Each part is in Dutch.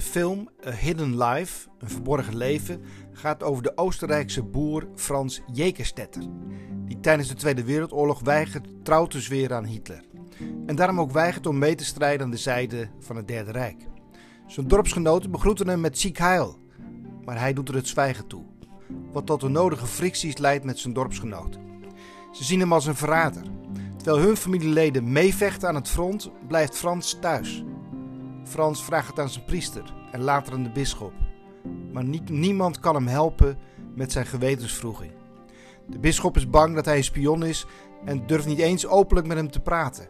De film A Hidden Life, een verborgen leven, gaat over de Oostenrijkse boer Frans Jekerstetter, die tijdens de Tweede Wereldoorlog weigert trouw te zweren aan Hitler. En daarom ook weigert om mee te strijden aan de zijde van het Derde Rijk. Zijn dorpsgenoten begroeten hem met ziek heil, maar hij doet er het zwijgen toe, wat tot de nodige fricties leidt met zijn dorpsgenoten. Ze zien hem als een verrader. Terwijl hun familieleden meevechten aan het front, blijft Frans thuis. Frans vraagt het aan zijn priester en later aan de bisschop. Maar niemand kan hem helpen met zijn gewetensvroeging. De bisschop is bang dat hij een spion is en durft niet eens openlijk met hem te praten.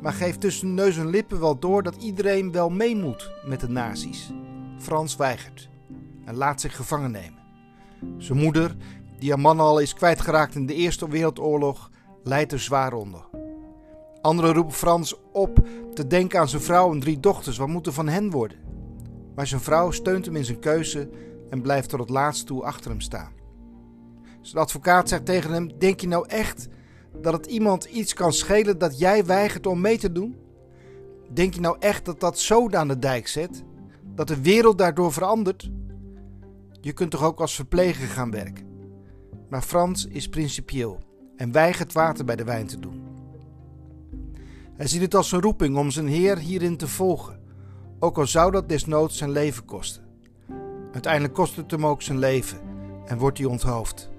Maar geeft tussen neus en lippen wel door dat iedereen wel mee moet met de nazi's. Frans weigert en laat zich gevangen nemen. Zijn moeder, die haar man al is kwijtgeraakt in de Eerste Wereldoorlog, lijdt er zwaar onder. Anderen roepen Frans op te denken aan zijn vrouw en drie dochters. Wat moet er van hen worden? Maar zijn vrouw steunt hem in zijn keuze en blijft tot het laatst toe achter hem staan. Zijn advocaat zegt tegen hem: Denk je nou echt dat het iemand iets kan schelen dat jij weigert om mee te doen? Denk je nou echt dat dat zo aan de dijk zet? Dat de wereld daardoor verandert? Je kunt toch ook als verpleger gaan werken? Maar Frans is principieel en weigert water bij de wijn te doen. Hij ziet het als een roeping om zijn Heer hierin te volgen, ook al zou dat desnoods zijn leven kosten. Uiteindelijk kost het hem ook zijn leven en wordt hij onthoofd.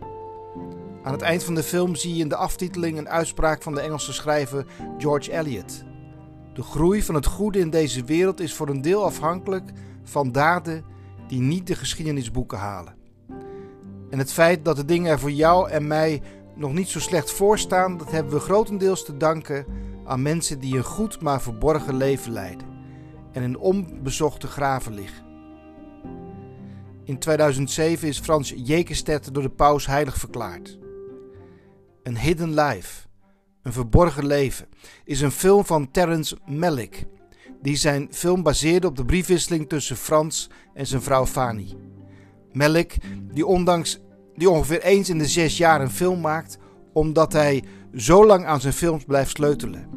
Aan het eind van de film zie je in de aftiteling een uitspraak van de Engelse schrijver George Eliot. De groei van het goede in deze wereld is voor een deel afhankelijk van daden die niet de geschiedenisboeken halen. En het feit dat de dingen er voor jou en mij nog niet zo slecht voor staan, dat hebben we grotendeels te danken aan mensen die een goed maar verborgen leven leiden en in onbezochte graven liggen. In 2007 is Frans Jekenstedt door de paus heilig verklaard. Een Hidden Life, een verborgen leven, is een film van Terence Malick, die zijn film baseerde op de briefwisseling tussen Frans en zijn vrouw Fanny. Malick, die ondanks die ongeveer eens in de zes jaar een film maakt, omdat hij zo lang aan zijn films blijft sleutelen.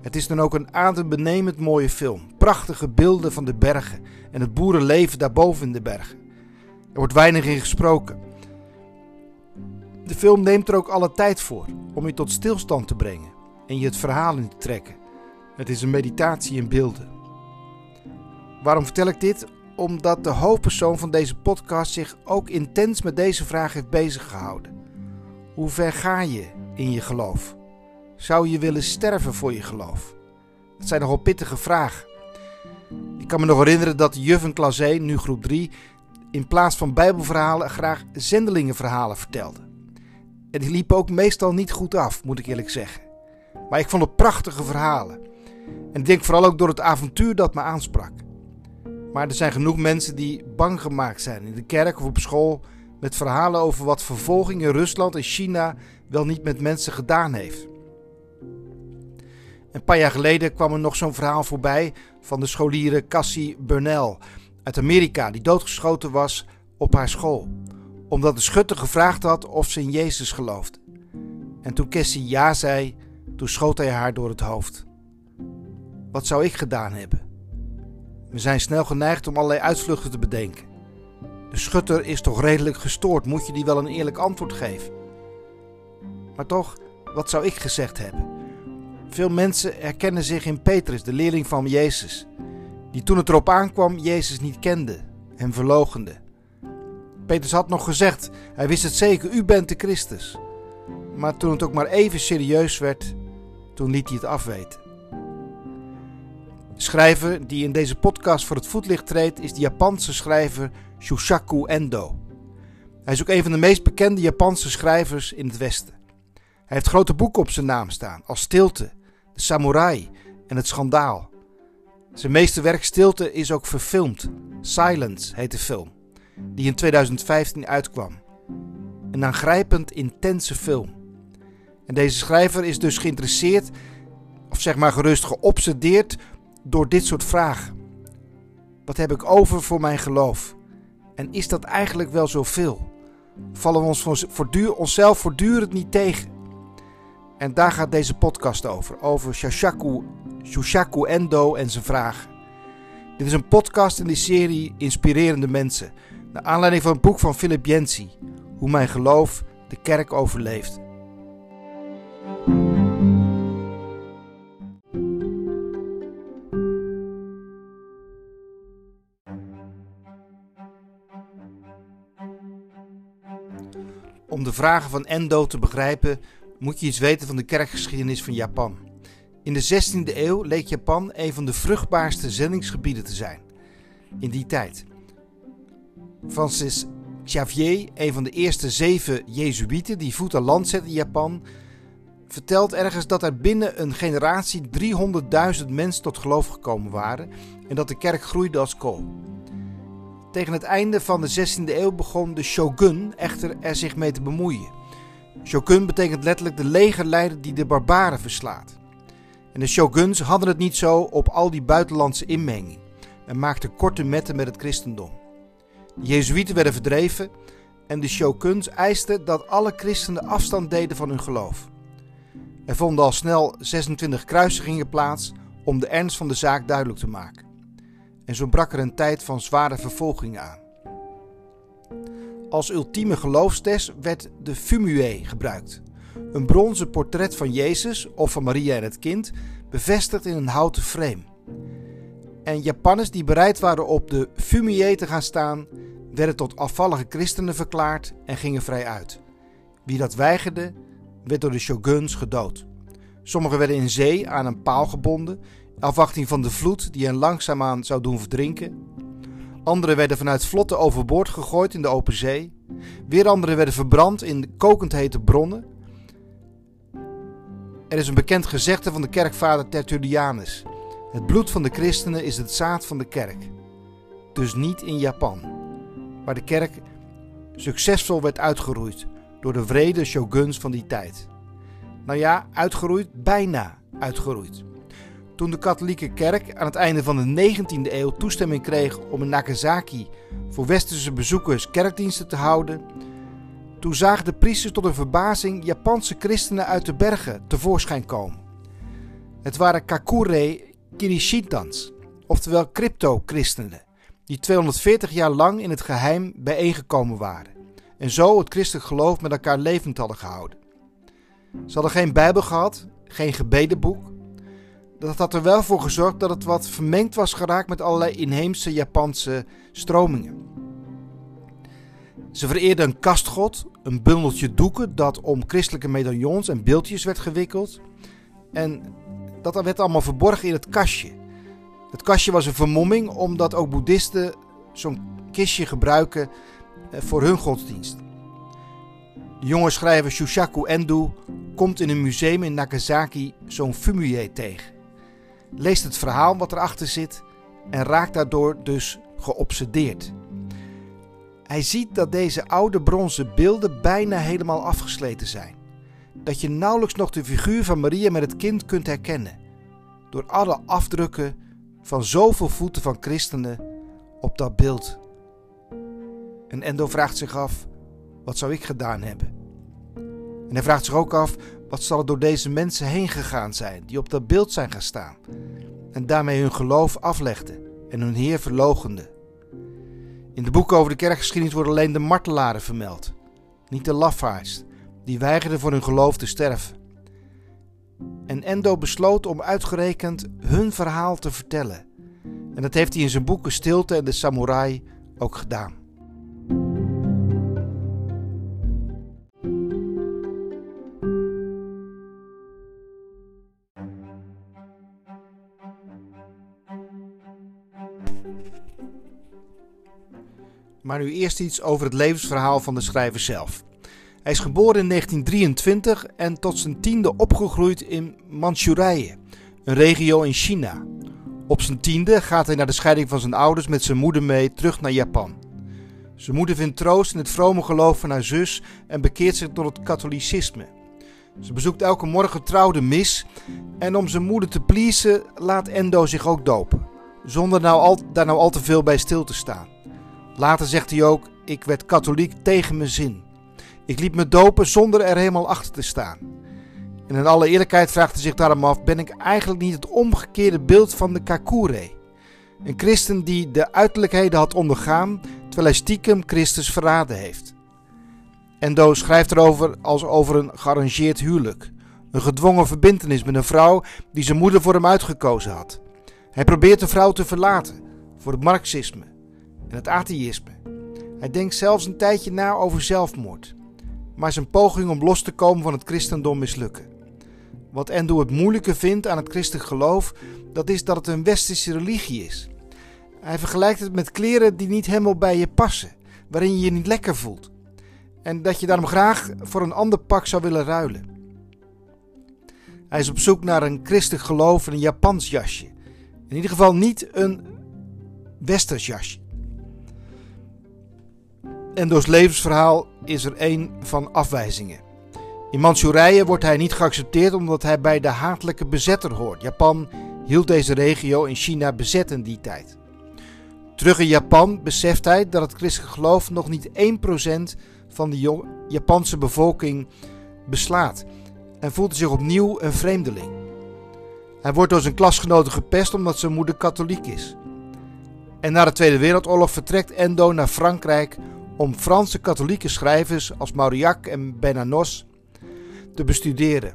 Het is dan ook een adembenemend mooie film. Prachtige beelden van de bergen en het boerenleven daarboven in de bergen. Er wordt weinig in gesproken. De film neemt er ook alle tijd voor om je tot stilstand te brengen en je het verhaal in te trekken. Het is een meditatie in beelden. Waarom vertel ik dit? Omdat de hoofdpersoon van deze podcast zich ook intens met deze vraag heeft beziggehouden. Hoe ver ga je in je geloof? Zou je willen sterven voor je geloof? Dat zijn nogal pittige vragen. Ik kan me nog herinneren dat Juffen klas 1, nu groep 3, in plaats van bijbelverhalen graag zendelingenverhalen vertelde. En die liepen ook meestal niet goed af, moet ik eerlijk zeggen. Maar ik vond het prachtige verhalen. En ik denk vooral ook door het avontuur dat me aansprak. Maar er zijn genoeg mensen die bang gemaakt zijn in de kerk of op school met verhalen over wat vervolging in Rusland en China wel niet met mensen gedaan heeft. Een paar jaar geleden kwam er nog zo'n verhaal voorbij van de scholiere Cassie Burnell uit Amerika, die doodgeschoten was op haar school, omdat de schutter gevraagd had of ze in Jezus geloofde. En toen Cassie ja zei, toen schoot hij haar door het hoofd. Wat zou ik gedaan hebben? We zijn snel geneigd om allerlei uitvluchten te bedenken. De schutter is toch redelijk gestoord, moet je die wel een eerlijk antwoord geven? Maar toch, wat zou ik gezegd hebben? Veel mensen herkennen zich in Petrus, de leerling van Jezus, die toen het erop aankwam Jezus niet kende en verlogende. Petrus had nog gezegd, hij wist het zeker, u bent de Christus. Maar toen het ook maar even serieus werd, toen liet hij het afweten. De schrijver die in deze podcast voor het voetlicht treedt is de Japanse schrijver Shushaku Endo. Hij is ook een van de meest bekende Japanse schrijvers in het Westen. Hij heeft grote boeken op zijn naam staan, als Stilte, De Samurai en Het Schandaal. Zijn meeste werk Stilte is ook verfilmd. Silence heet de film, die in 2015 uitkwam. Een aangrijpend intense film. En deze schrijver is dus geïnteresseerd, of zeg maar gerust geobsedeerd door dit soort vragen. Wat heb ik over voor mijn geloof? En is dat eigenlijk wel zoveel? Vallen we ons onszelf voortdurend niet tegen? En daar gaat deze podcast over. Over Shushaku, Shushaku Endo en zijn vragen. Dit is een podcast in de serie Inspirerende Mensen, naar aanleiding van het boek van Philip Yancey, Hoe mijn geloof de kerk overleeft. De vragen van Endo te begrijpen, moet je iets weten van de kerkgeschiedenis van Japan. In de 16e eeuw leek Japan een van de vruchtbaarste zendingsgebieden te zijn. In die tijd. Francis Xavier, een van de eerste zeven Jezuïeten die voet aan land zetten in Japan, vertelt ergens dat er binnen een generatie 300.000 mensen tot geloof gekomen waren en dat de kerk groeide als kool. Tegen het einde van de 16e eeuw begon de shogun echter er zich mee te bemoeien. Shogun betekent letterlijk de legerleider die de barbaren verslaat. En de shoguns hadden het niet zo op al die buitenlandse inmenging en maakten korte metten met het christendom. De Jezuïeten werden verdreven en de shoguns eisten dat alle christenen afstand deden van hun geloof. Er vonden al snel 26 kruisigingen plaats om de ernst van de zaak duidelijk te maken. En zo brak er een tijd van zware vervolging aan. Als ultieme geloofstest werd de fumue gebruikt. Een bronzen portret van Jezus of van Maria en het kind, bevestigd in een houten frame. En Japanners die bereid waren op de fumue te gaan staan, werden tot afvallige christenen verklaard en gingen vrij uit. Wie dat weigerde, werd door de shoguns gedood. Sommigen werden in zee aan een paal gebonden, afwachting van de vloed die hen langzaamaan zou doen verdrinken. Anderen werden vanuit vlotten overboord gegooid in de open zee. Weer anderen werden verbrand in kokend hete bronnen. Er is een bekend gezegde van de kerkvader Tertullianus. Het bloed van de christenen is het zaad van de kerk. Dus niet in Japan, waar de kerk succesvol werd uitgeroeid door de wrede shoguns van die tijd. Nou ja, uitgeroeid, bijna uitgeroeid. Toen de katholieke kerk aan het einde van de 19e eeuw toestemming kreeg om in Nagasaki voor westerse bezoekers kerkdiensten te houden, toen zagen de priesters tot hun verbazing Japanse christenen uit de bergen tevoorschijn komen. Het waren Kakure Kirishintans, oftewel crypto-christenen, die 240 jaar lang in het geheim bijeengekomen waren en zo het christelijk geloof met elkaar levend hadden gehouden. Ze hadden geen Bijbel gehad, geen gebedenboek. Dat had er wel voor gezorgd dat het wat vermengd was geraakt met allerlei inheemse Japanse stromingen. Ze vereerden een kastgod, een bundeltje doeken dat om christelijke medaillons en beeldjes werd gewikkeld. En dat werd allemaal verborgen in het kastje. Het kastje was een vermomming omdat ook boeddhisten zo'n kistje gebruiken eh, voor hun godsdienst. De jonge schrijver Shushaku Endo komt in een museum in Nagasaki zo'n fumue tegen. Leest het verhaal wat erachter zit en raakt daardoor dus geobsedeerd. Hij ziet dat deze oude bronzen beelden bijna helemaal afgesleten zijn. Dat je nauwelijks nog de figuur van Maria met het kind kunt herkennen. Door alle afdrukken van zoveel voeten van christenen op dat beeld. En Endo vraagt zich af: wat zou ik gedaan hebben? En hij vraagt zich ook af: wat zal er door deze mensen heen gegaan zijn die op dat beeld zijn gaan staan en daarmee hun geloof aflegden en hun Heer verlogenden? In de boeken over de kerkgeschiedenis worden alleen de martelaren vermeld, niet de lafaards, die weigerden voor hun geloof te sterven. En Endo besloot om uitgerekend hun verhaal te vertellen. En dat heeft hij in zijn boeken Stilte en de Samurai ook gedaan. Maar nu eerst iets over het levensverhaal van de schrijver zelf. Hij is geboren in 1923 en tot zijn tiende opgegroeid in Manchurije, een regio in China. Op zijn tiende gaat hij naar de scheiding van zijn ouders met zijn moeder mee terug naar Japan. Zijn moeder vindt troost in het vrome geloof van haar zus en bekeert zich tot het katholicisme. Ze bezoekt elke morgen trouw de mis en om zijn moeder te pleasen laat Endo zich ook dopen, zonder nou al, daar nou al te veel bij stil te staan. Later zegt hij ook: Ik werd katholiek tegen mijn zin. Ik liet me dopen zonder er helemaal achter te staan. En in alle eerlijkheid vraagt hij zich daarom af: ben ik eigenlijk niet het omgekeerde beeld van de Kakure? Een christen die de uiterlijkheden had ondergaan, terwijl hij stiekem Christus verraden heeft. Endo schrijft erover als over een gearrangeerd huwelijk. Een gedwongen verbintenis met een vrouw die zijn moeder voor hem uitgekozen had. Hij probeert de vrouw te verlaten voor het marxisme en het atheïsme. Hij denkt zelfs een tijdje na over zelfmoord. Maar zijn poging om los te komen van het christendom mislukken. Wat Endo het moeilijke vindt aan het christelijk geloof, dat is dat het een westerse religie is. Hij vergelijkt het met kleren die niet helemaal bij je passen, waarin je je niet lekker voelt. En dat je daarom graag voor een ander pak zou willen ruilen. Hij is op zoek naar een christelijk geloof en een Japans jasje. In ieder geval niet een westers jasje. Endo's levensverhaal is er een van afwijzingen. In Manchurije wordt hij niet geaccepteerd omdat hij bij de hatelijke bezetter hoort. Japan hield deze regio in China bezet in die tijd. Terug in Japan beseft hij dat het christelijk geloof nog niet 1% van de Japanse bevolking beslaat en voelt zich opnieuw een vreemdeling. Hij wordt door zijn klasgenoten gepest omdat zijn moeder katholiek is. En na de Tweede Wereldoorlog vertrekt Endo naar Frankrijk om Franse katholieke schrijvers als Mauriac en Benanos te bestuderen.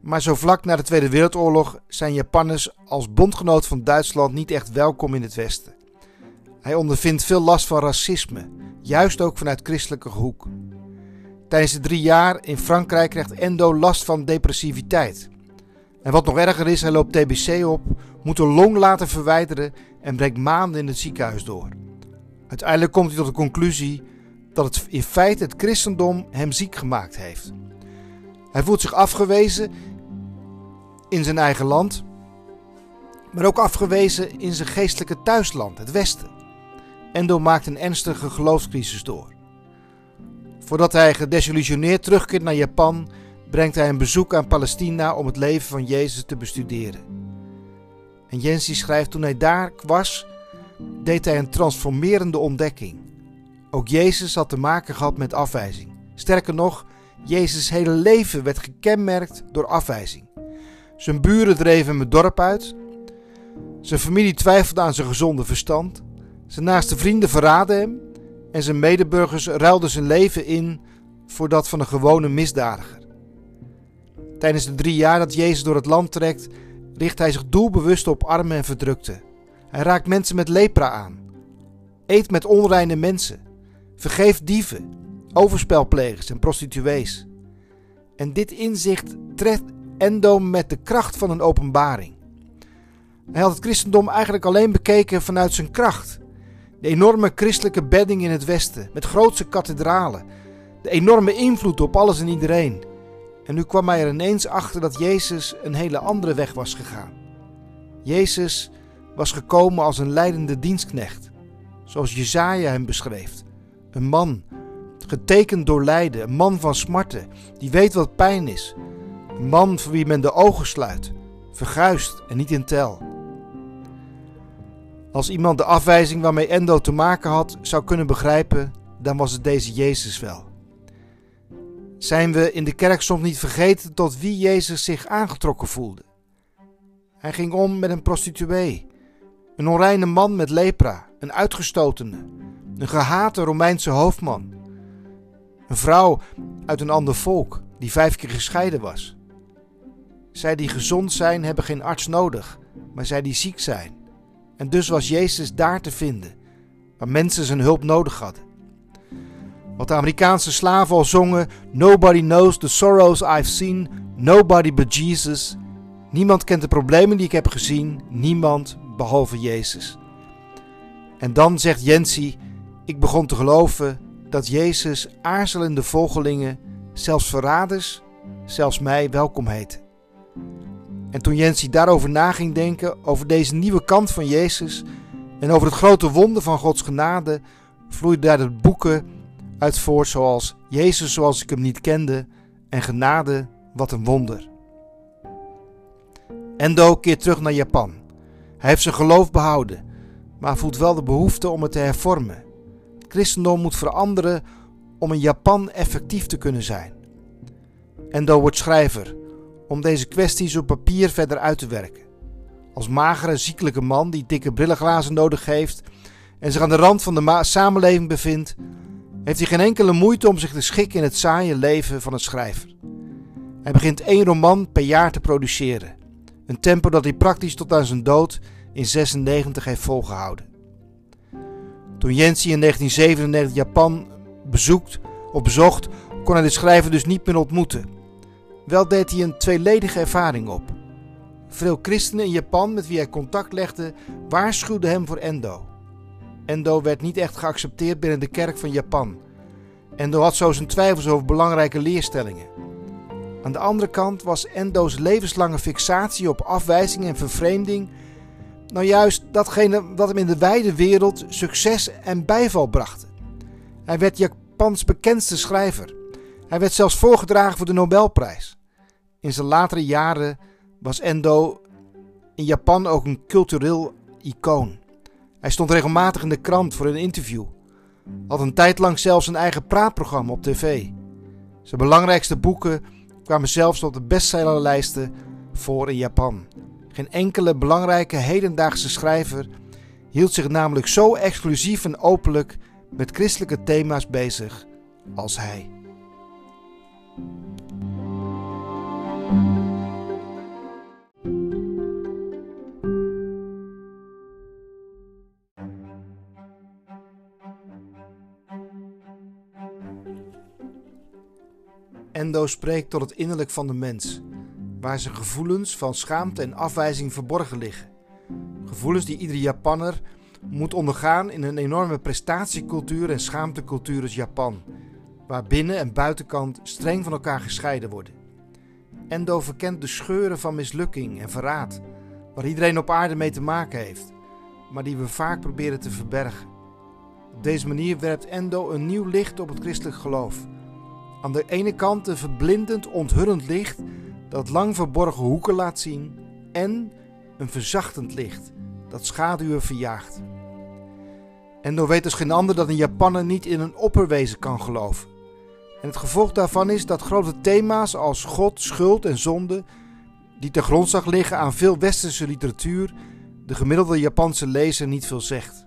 Maar zo vlak na de Tweede Wereldoorlog zijn Japanners als bondgenoot van Duitsland niet echt welkom in het Westen. Hij ondervindt veel last van racisme, juist ook vanuit christelijke hoek. Tijdens de drie jaar in Frankrijk krijgt Endo last van depressiviteit. En wat nog erger is, hij loopt TBC op, moet een long laten verwijderen en brengt maanden in het ziekenhuis door. Uiteindelijk komt hij tot de conclusie dat het in feite het christendom hem ziek gemaakt heeft. Hij voelt zich afgewezen in zijn eigen land, maar ook afgewezen in zijn geestelijke thuisland, het Westen. Endo maakt een ernstige geloofscrisis door. Voordat hij gedesillusioneerd terugkeert naar Japan, brengt hij een bezoek aan Palestina om het leven van Jezus te bestuderen. En Jensi schrijft: Toen hij daar was, deed hij een transformerende ontdekking. Ook Jezus had te maken gehad met afwijzing. Sterker nog, Jezus' hele leven werd gekenmerkt door afwijzing. Zijn buren dreven hem het dorp uit. Zijn familie twijfelde aan zijn gezonde verstand. Zijn naaste vrienden verraden hem. En zijn medeburgers ruilden zijn leven in voor dat van een gewone misdadiger. Tijdens de drie jaar dat Jezus door het land trekt, richt hij zich doelbewust op armen en verdrukten. Hij raakt mensen met lepra aan. Eet met onreine mensen. Vergeeft dieven, overspelplegers en prostituees. En dit inzicht treft Endo met de kracht van een openbaring. Hij had het christendom eigenlijk alleen bekeken vanuit zijn kracht. De enorme christelijke bedding in het Westen, met grootse kathedralen. De enorme invloed op alles en iedereen. En nu kwam hij er ineens achter dat Jezus een hele andere weg was gegaan. Jezus was gekomen als een leidende dienstknecht, zoals Jezaja hem beschreef. Een man, getekend door lijden, een man van smarten, die weet wat pijn is. Een man voor wie men de ogen sluit, verguist en niet in tel. Als iemand de afwijzing waarmee Endo te maken had zou kunnen begrijpen, dan was het deze Jezus wel. Zijn we in de kerk soms niet vergeten tot wie Jezus zich aangetrokken voelde? Hij ging om met een prostituee, een onreine man met lepra, een uitgestotene, een gehate Romeinse hoofdman, een vrouw uit een ander volk die vijf keer gescheiden was. Zij die gezond zijn hebben geen arts nodig, maar zij die ziek zijn. En dus was Jezus daar te vinden, waar mensen zijn hulp nodig hadden. Wat de Amerikaanse slaven al zongen: Nobody knows the sorrows I've seen, nobody but Jesus. Niemand kent de problemen die ik heb gezien, niemand behalve Jezus. En dan zegt Jensi: Ik begon te geloven dat Jezus aarzelende volgelingen, zelfs verraders, zelfs mij welkom heette. En toen Jensi daarover na ging denken, over deze nieuwe kant van Jezus en over het grote wonder van Gods genade, vloeiden daar de boeken uit voort zoals Jezus zoals ik hem niet kende en genade, wat een wonder. Endo keert terug naar Japan. Hij heeft zijn geloof behouden, maar voelt wel de behoefte om het te hervormen. Christendom moet veranderen om in Japan effectief te kunnen zijn. Endo wordt schrijver om deze kwesties op papier verder uit te werken. Als magere, ziekelijke man die dikke brillenglazen nodig heeft en zich aan de rand van de samenleving bevindt, heeft hij geen enkele moeite om zich te schikken in het saaie leven van een schrijver. Hij begint één roman per jaar te produceren. Een tempo dat hij praktisch tot aan zijn dood in 96 heeft volgehouden. Toen Jensi in 1997 Japan bezoekt of bezocht, kon hij de schrijver dus niet meer ontmoeten. Wel deed hij een tweeledige ervaring op. Veel christenen in Japan met wie hij contact legde waarschuwden hem voor Endo. Endo werd niet echt geaccepteerd binnen de kerk van Japan. Endo had zo zijn twijfels over belangrijke leerstellingen. Aan de andere kant was Endo's levenslange fixatie op afwijzing en vervreemding nou juist datgene wat hem in de wijde wereld succes en bijval bracht. Hij werd Japans bekendste schrijver. Hij werd zelfs voorgedragen voor de Nobelprijs. In zijn latere jaren was Endo in Japan ook een cultureel icoon. Hij stond regelmatig in de krant voor een interview. Had een tijd lang zelfs een eigen praatprogramma op tv. Zijn belangrijkste boeken kwamen zelfs op de bestsellerlijsten voor in Japan. Geen enkele belangrijke hedendaagse schrijver hield zich namelijk zo exclusief en openlijk met christelijke thema's bezig als hij. Endo spreekt tot het innerlijk van de mens, waar zijn gevoelens van schaamte en afwijzing verborgen liggen. Gevoelens die iedere Japanner moet ondergaan in een enorme prestatiecultuur en schaamtecultuur als Japan, waar binnen- en buitenkant streng van elkaar gescheiden worden. Endo verkent de scheuren van mislukking en verraad, waar iedereen op aarde mee te maken heeft, maar die we vaak proberen te verbergen. Op deze manier werpt Endo een nieuw licht op het christelijk geloof aan de ene kant een verblindend, onthullend licht dat lang verborgen hoeken laat zien en een verzachtend licht dat schaduwen verjaagt. En door weet als geen ander dat een Japaner niet in een opperwezen kan geloven. En het gevolg daarvan is dat grote thema's als God, schuld en zonde, die ter grondslag liggen aan veel westerse literatuur, de gemiddelde Japanse lezer niet veel zegt.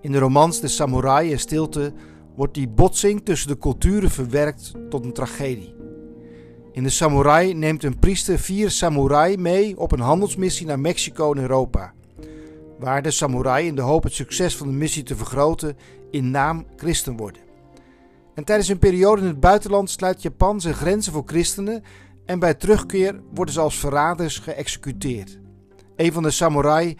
In de romans De Samurai en Stilte wordt die botsing tussen de culturen verwerkt tot een tragedie. In de Samurai neemt een priester vier samurai mee op een handelsmissie naar Mexico en Europa, waar de samurai in de hoop het succes van de missie te vergroten in naam christen worden. En tijdens een periode in het buitenland sluit Japan zijn grenzen voor christenen en bij terugkeer worden ze als verraders geëxecuteerd. Een van de samurai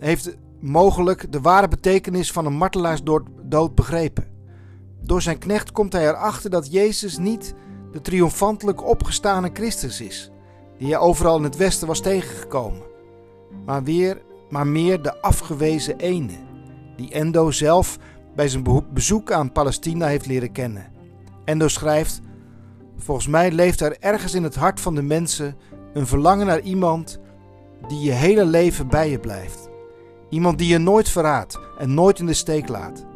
heeft mogelijk de ware betekenis van een martelaarsdood begrepen. Door zijn knecht komt hij erachter dat Jezus niet de triomfantelijk opgestane Christus is, die hij overal in het Westen was tegengekomen, maar, weer, maar meer de afgewezen ene, die Endo zelf bij zijn bezoek aan Palestina heeft leren kennen. Endo schrijft: Volgens mij leeft er ergens in het hart van de mensen een verlangen naar iemand die je hele leven bij je blijft. Iemand die je nooit verraadt en nooit in de steek laat.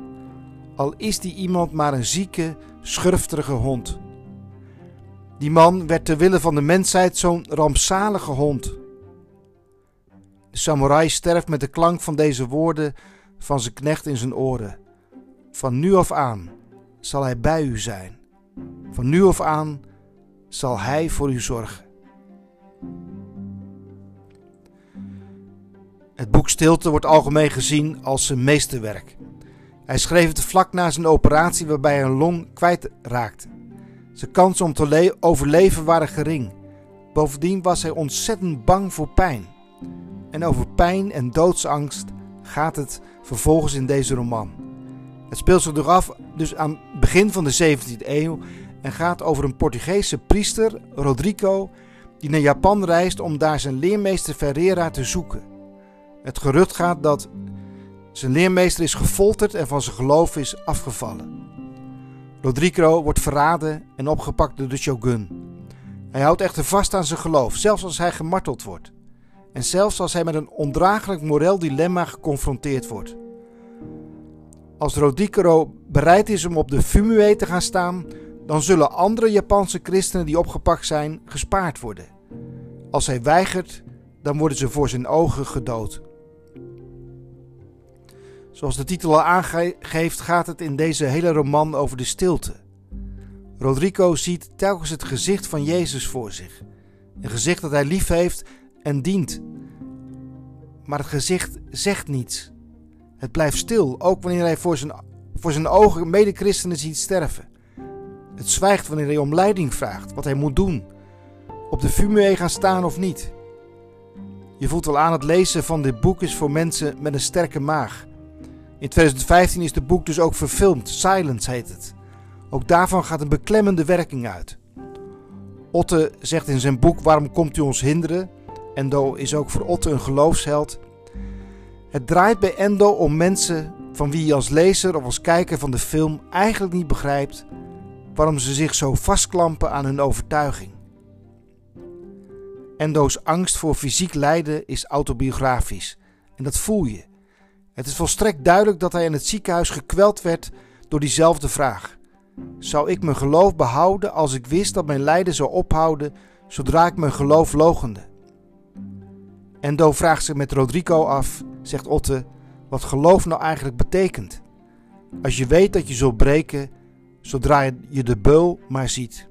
Al is die iemand maar een zieke, schurftige hond. Die man werd ter wille van de mensheid zo'n rampzalige hond. De samurai sterft met de klank van deze woorden van zijn knecht in zijn oren. Van nu af aan zal hij bij u zijn. Van nu af aan zal hij voor u zorgen. Het boek Stilte wordt algemeen gezien als zijn meesterwerk. Hij schreef het vlak na zijn operatie waarbij hij een long kwijtraakte. Zijn kansen om te overleven waren gering. Bovendien was hij ontzettend bang voor pijn. En over pijn en doodsangst gaat het vervolgens in deze roman. Het speelt zich af dus aan het begin van de 17e eeuw en gaat over een Portugese priester, Rodrigo, die naar Japan reist om daar zijn leermeester Ferreira te zoeken. Het gerucht gaat dat zijn leermeester is gefolterd en van zijn geloof is afgevallen. Rodrigo wordt verraden en opgepakt door de shogun. Hij houdt echter vast aan zijn geloof, zelfs als hij gemarteld wordt. En zelfs als hij met een ondraaglijk moreel dilemma geconfronteerd wordt. Als Rodrigo bereid is om op de Fumue te gaan staan, dan zullen andere Japanse christenen die opgepakt zijn gespaard worden. Als hij weigert, dan worden ze voor zijn ogen gedood. Zoals de titel al aangeeft, gaat het in deze hele roman over de stilte. Rodrigo ziet telkens het gezicht van Jezus voor zich. Een gezicht dat hij lief heeft en dient. Maar het gezicht zegt niets. Het blijft stil, ook wanneer hij voor zijn, voor zijn ogen medechristenen ziet sterven. Het zwijgt wanneer hij om leiding vraagt, wat hij moet doen. Op de fumue gaan staan of niet. Je voelt wel aan het lezen van dit boek is voor mensen met een sterke maag. In 2015 is het boek dus ook verfilmd, Silence heet het. Ook daarvan gaat een beklemmende werking uit. Otte zegt in zijn boek Waarom komt u ons hinderen? Endo is ook voor Otte een geloofsheld. Het draait bij Endo om mensen van wie je als lezer of als kijker van de film eigenlijk niet begrijpt waarom ze zich zo vastklampen aan hun overtuiging. Endo's angst voor fysiek lijden is autobiografisch en dat voel je. Het is volstrekt duidelijk dat hij in het ziekenhuis gekweld werd door diezelfde vraag. Zou ik mijn geloof behouden als ik wist dat mijn lijden zou ophouden zodra ik mijn geloof logende? Endo vraagt zich met Rodrigo af, zegt Otte, wat geloof nou eigenlijk betekent. Als je weet dat je zult breken zodra je de beul maar ziet.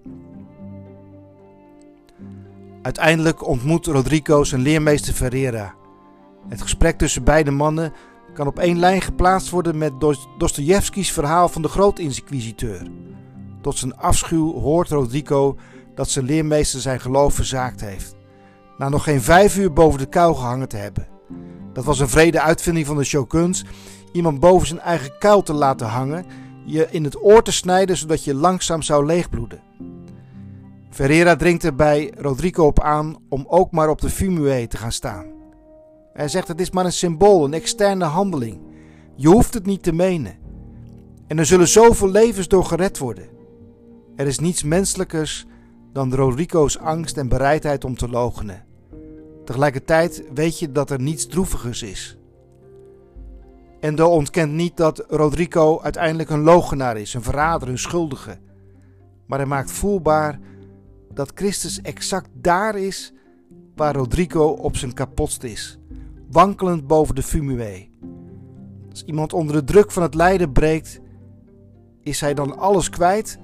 Uiteindelijk ontmoet Rodrigo zijn leermeester Ferreira. Het gesprek tussen beide mannen kan op één lijn geplaatst worden met Dostojevskis verhaal van de grootinquisiteur. Tot zijn afschuw hoort Rodrigo dat zijn leermeester zijn geloof verzaakt heeft. Na nog geen vijf uur boven de kuil gehangen te hebben. Dat was een vrede uitvinding van de shoguns, iemand boven zijn eigen kuil te laten hangen, je in het oor te snijden zodat je langzaam zou leegbloeden. Ferreira dringt er bij Rodrigo op aan om ook maar op de fumue te gaan staan. Hij zegt het is maar een symbool, een externe handeling. Je hoeft het niet te menen. En er zullen zoveel levens door gered worden. Er is niets menselijkers dan Rodrigo's angst en bereidheid om te logenen. Tegelijkertijd weet je dat er niets droevigers is. Endo ontkent niet dat Rodrigo uiteindelijk een logenaar is, een verrader, een schuldige. Maar hij maakt voelbaar dat Christus exact daar is waar Rodrigo op zijn kapotst is, wankelend boven de fumue. Als iemand onder de druk van het lijden breekt, is hij dan alles kwijt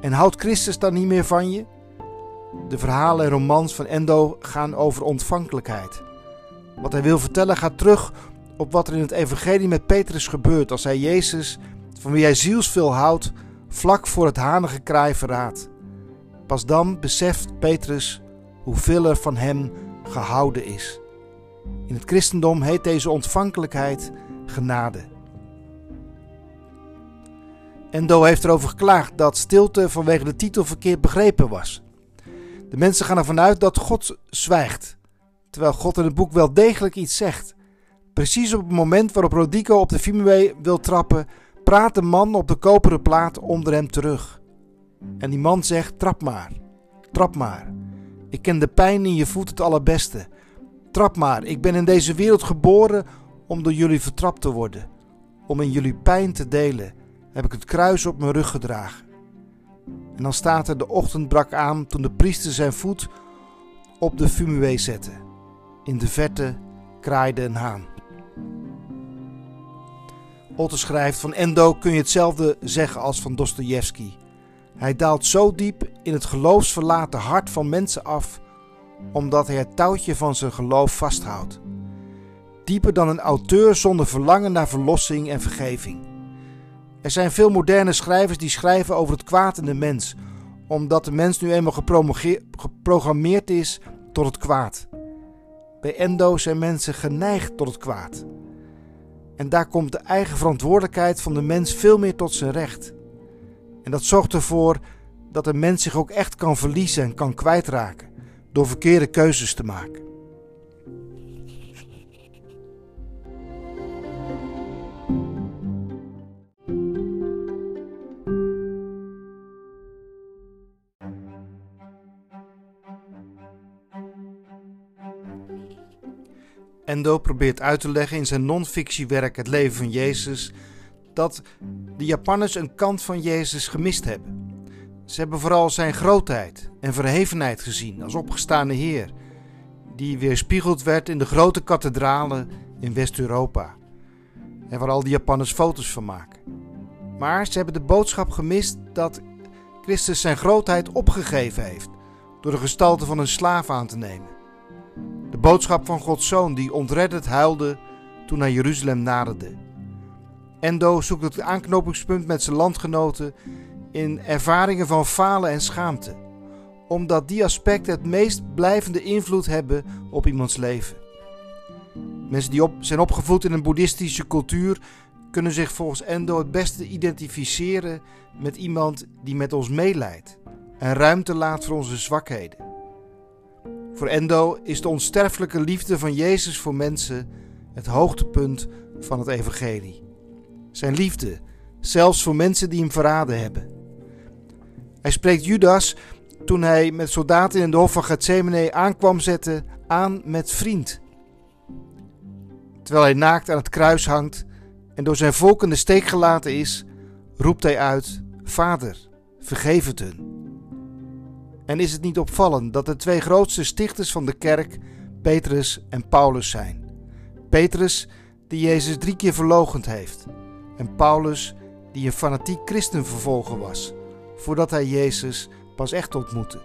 en houdt Christus dan niet meer van je? De verhalen en romans van Endo gaan over ontvankelijkheid. Wat hij wil vertellen gaat terug op wat er in het evangelie met Petrus gebeurt als hij Jezus, van wie hij zielsveel houdt, vlak voor het hanige kraai verraadt. Pas dan beseft Petrus hoeveel er van hem gehouden is. In het christendom heet deze ontvankelijkheid genade. Endo heeft erover geklaagd dat stilte vanwege de titel verkeerd begrepen was. De mensen gaan ervan uit dat God zwijgt, terwijl God in het boek wel degelijk iets zegt. Precies op het moment waarop Rodico op de Fimue wil trappen, praat de man op de koperen plaat onder hem terug. En die man zegt: Trap maar, trap maar. Ik ken de pijn in je voet het allerbeste. Trap maar, ik ben in deze wereld geboren om door jullie vertrapt te worden. Om in jullie pijn te delen, heb ik het kruis op mijn rug gedragen. En dan staat er: De ochtend brak aan toen de priester zijn voet op de fumue zette. In de verte kraaide een haan. Otte schrijft: Van Endo kun je hetzelfde zeggen als van Dostojevski. Hij daalt zo diep in het geloofsverlaten hart van mensen af, omdat hij het touwtje van zijn geloof vasthoudt. Dieper dan een auteur zonder verlangen naar verlossing en vergeving. Er zijn veel moderne schrijvers die schrijven over het kwaad in de mens, omdat de mens nu eenmaal geprogrammeerd is tot het kwaad. Bij Endo zijn mensen geneigd tot het kwaad. En daar komt de eigen verantwoordelijkheid van de mens veel meer tot zijn recht. En dat zorgt ervoor dat een mens zich ook echt kan verliezen en kan kwijtraken door verkeerde keuzes te maken. Endo probeert uit te leggen in zijn non-fictiewerk Het leven van Jezus dat de Japanners een kant van Jezus gemist hebben. Ze hebben vooral zijn grootheid en verhevenheid gezien als opgestaande Heer. die weerspiegeld werd in de grote kathedralen in West-Europa. En waar al die Japanners foto's van maken. Maar ze hebben de boodschap gemist dat Christus zijn grootheid opgegeven heeft door de gestalte van een slaaf aan te nemen. De boodschap van Gods Zoon die ontredderd huilde toen hij Jeruzalem naderde. Endo zoekt het aanknopingspunt met zijn landgenoten in ervaringen van falen en schaamte, omdat die aspecten het meest blijvende invloed hebben op iemands leven. Mensen die op, zijn opgevoed in een boeddhistische cultuur kunnen zich volgens Endo het beste identificeren met iemand die met ons meeleidt en ruimte laat voor onze zwakheden. Voor Endo is de onsterfelijke liefde van Jezus voor mensen het hoogtepunt van het evangelie. Zijn liefde, zelfs voor mensen die hem verraden hebben. Hij spreekt Judas, toen hij met soldaten in de hof van Gethsemane aankwam zetten, aan met vriend. Terwijl hij naakt aan het kruis hangt en door zijn volk in de steek gelaten is, roept hij uit: Vader, vergeef het hun. En is het niet opvallend dat de twee grootste stichters van de kerk Petrus en Paulus zijn? Petrus, die Jezus drie keer verlogend heeft, en Paulus, die een fanatiek christenvervolger was, voordat hij Jezus pas echt ontmoette.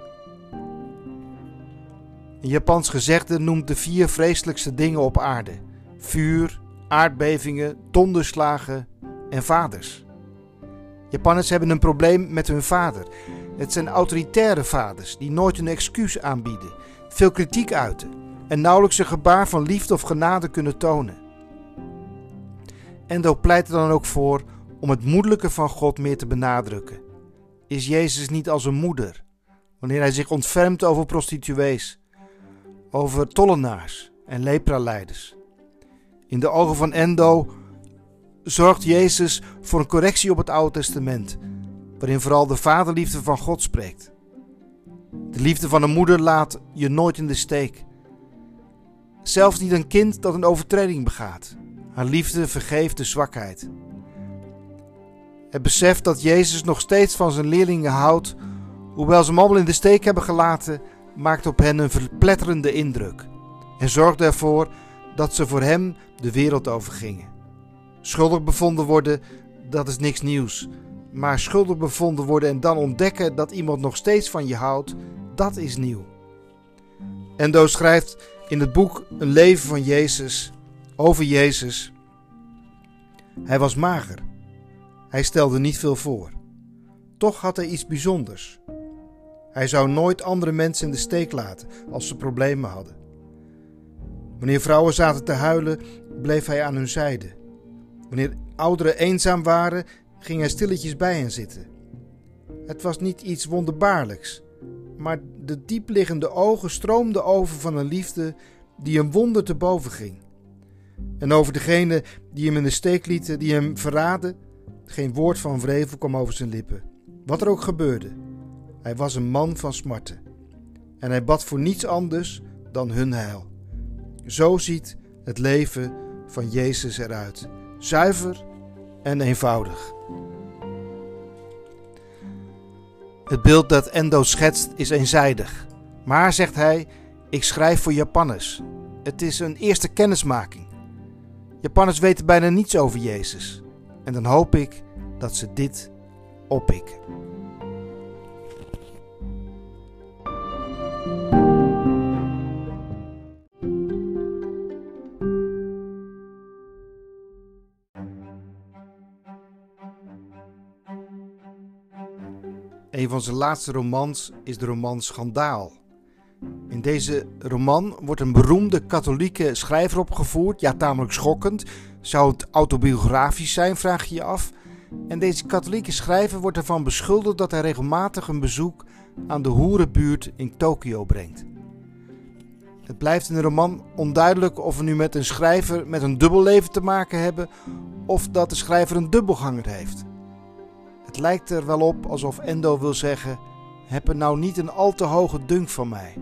Een Japans gezegde noemt de vier vreselijkste dingen op aarde: vuur, aardbevingen, donderslagen en vaders. Japanners hebben een probleem met hun vader. Het zijn autoritaire vaders die nooit een excuus aanbieden, veel kritiek uiten en nauwelijks een gebaar van liefde of genade kunnen tonen. Endo pleit er dan ook voor om het moedelijke van God meer te benadrukken. Is Jezus niet als een moeder wanneer hij zich ontfermt over prostituees, over tollenaars en lepralijders? In de ogen van Endo zorgt Jezus voor een correctie op het Oude Testament, waarin vooral de vaderliefde van God spreekt. De liefde van een moeder laat je nooit in de steek. Zelfs niet een kind dat een overtreding begaat. Haar liefde vergeeft de zwakheid. Het besef dat Jezus nog steeds van zijn leerlingen houdt, hoewel ze hem allemaal in de steek hebben gelaten, maakt op hen een verpletterende indruk en zorgt ervoor dat ze voor hem de wereld overgingen. Schuldig bevonden worden, dat is niks nieuws. Maar schuldig bevonden worden en dan ontdekken dat iemand nog steeds van je houdt, dat is nieuw. Endo schrijft in het boek Een leven van Jezus over Jezus. Hij was mager. Hij stelde niet veel voor. Toch had hij iets bijzonders. Hij zou nooit andere mensen in de steek laten als ze problemen hadden. Wanneer vrouwen zaten te huilen, bleef hij aan hun zijde. Wanneer ouderen eenzaam waren, ging hij stilletjes bij hen zitten. Het was niet iets wonderbaarlijks, maar de diepliggende ogen stroomden over van een liefde die een wonder te boven ging. En over degene die hem in de steek lieten, die hem verraden, geen woord van vrevel kwam over zijn lippen. Wat er ook gebeurde, hij was een man van smarten. En hij bad voor niets anders dan hun heil. Zo ziet het leven van Jezus eruit. Zuiver en eenvoudig. Het beeld dat Endo schetst is eenzijdig. Maar, zegt hij, ik schrijf voor Japanners. Het is een eerste kennismaking. Japanners weten bijna niets over Jezus. En dan hoop ik dat ze dit oppikken. Een van zijn laatste romans is de roman Schandaal. In deze roman wordt een beroemde katholieke schrijver opgevoerd. Ja, tamelijk schokkend. Zou het autobiografisch zijn, vraag je je af. En deze katholieke schrijver wordt ervan beschuldigd dat hij regelmatig een bezoek aan de hoerenbuurt in Tokio brengt. Het blijft in de roman onduidelijk of we nu met een schrijver met een dubbelleven te maken hebben of dat de schrijver een dubbelganger heeft. Het lijkt er wel op alsof Endo wil zeggen: heb er nou niet een al te hoge dunk van mij.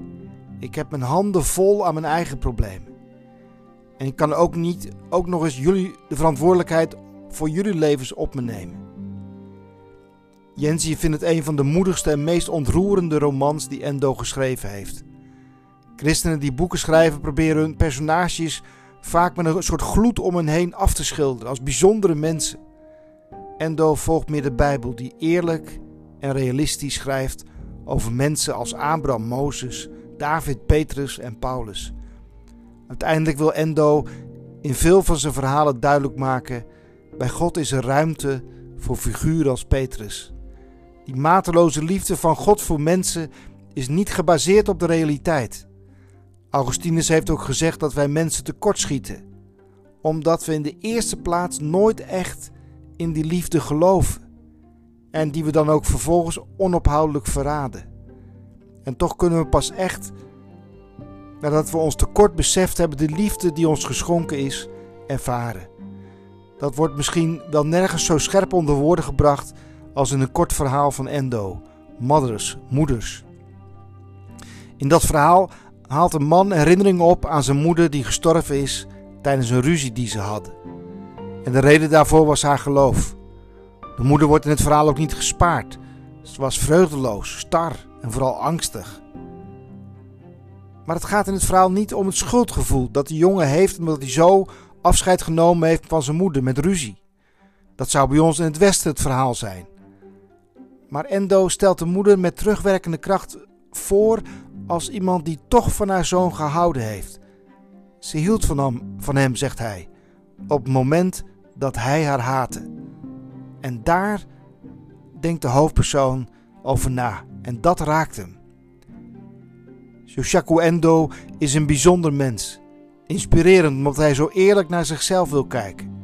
Ik heb mijn handen vol aan mijn eigen problemen. En ik kan ook niet ook nog eens jullie de verantwoordelijkheid voor jullie levens op me nemen. Jensie vindt het een van de moedigste en meest ontroerende romans die Endo geschreven heeft. Christenen die boeken schrijven proberen hun personages vaak met een soort gloed om hen heen af te schilderen als bijzondere mensen. Endo volgt meer de Bijbel die eerlijk en realistisch schrijft over mensen als Abraham, Mozes, David, Petrus en Paulus. Uiteindelijk wil Endo in veel van zijn verhalen duidelijk maken: bij God is er ruimte voor figuren als Petrus. Die mateloze liefde van God voor mensen is niet gebaseerd op de realiteit. Augustinus heeft ook gezegd dat wij mensen tekortschieten, omdat we in de eerste plaats nooit echt in die liefde geloven en die we dan ook vervolgens onophoudelijk verraden. En toch kunnen we pas echt, nadat we ons tekort beseft hebben, de liefde die ons geschonken is, ervaren. Dat wordt misschien wel nergens zo scherp onder woorden gebracht als in een kort verhaal van Endo, Mothers, Moeders. In dat verhaal haalt een man herinneringen op aan zijn moeder die gestorven is tijdens een ruzie die ze hadden. En de reden daarvoor was haar geloof. De moeder wordt in het verhaal ook niet gespaard. Ze was vreugdeloos, star en vooral angstig. Maar het gaat in het verhaal niet om het schuldgevoel dat de jongen heeft omdat hij zo afscheid genomen heeft van zijn moeder met ruzie. Dat zou bij ons in het Westen het verhaal zijn. Maar Endo stelt de moeder met terugwerkende kracht voor als iemand die toch van haar zoon gehouden heeft. Ze hield van hem, van hem, zegt hij, op het moment dat hij haar haatte. En daar denkt de hoofdpersoon over na. En dat raakt hem. Shoshaku Endo is een bijzonder mens. Inspirerend omdat hij zo eerlijk naar zichzelf wil kijken.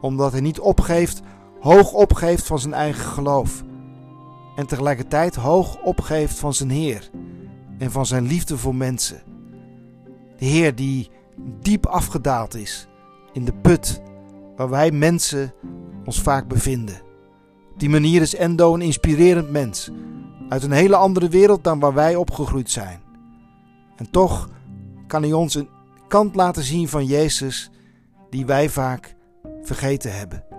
Omdat hij niet opgeeft, hoog opgeeft van zijn eigen geloof. En tegelijkertijd hoog opgeeft van zijn Heer en van zijn liefde voor mensen. De Heer die diep afgedaald is in de put waar wij mensen ons vaak bevinden. Op die manier is Endo een inspirerend mens uit een hele andere wereld dan waar wij opgegroeid zijn. En toch kan hij ons een kant laten zien van Jezus die wij vaak vergeten hebben.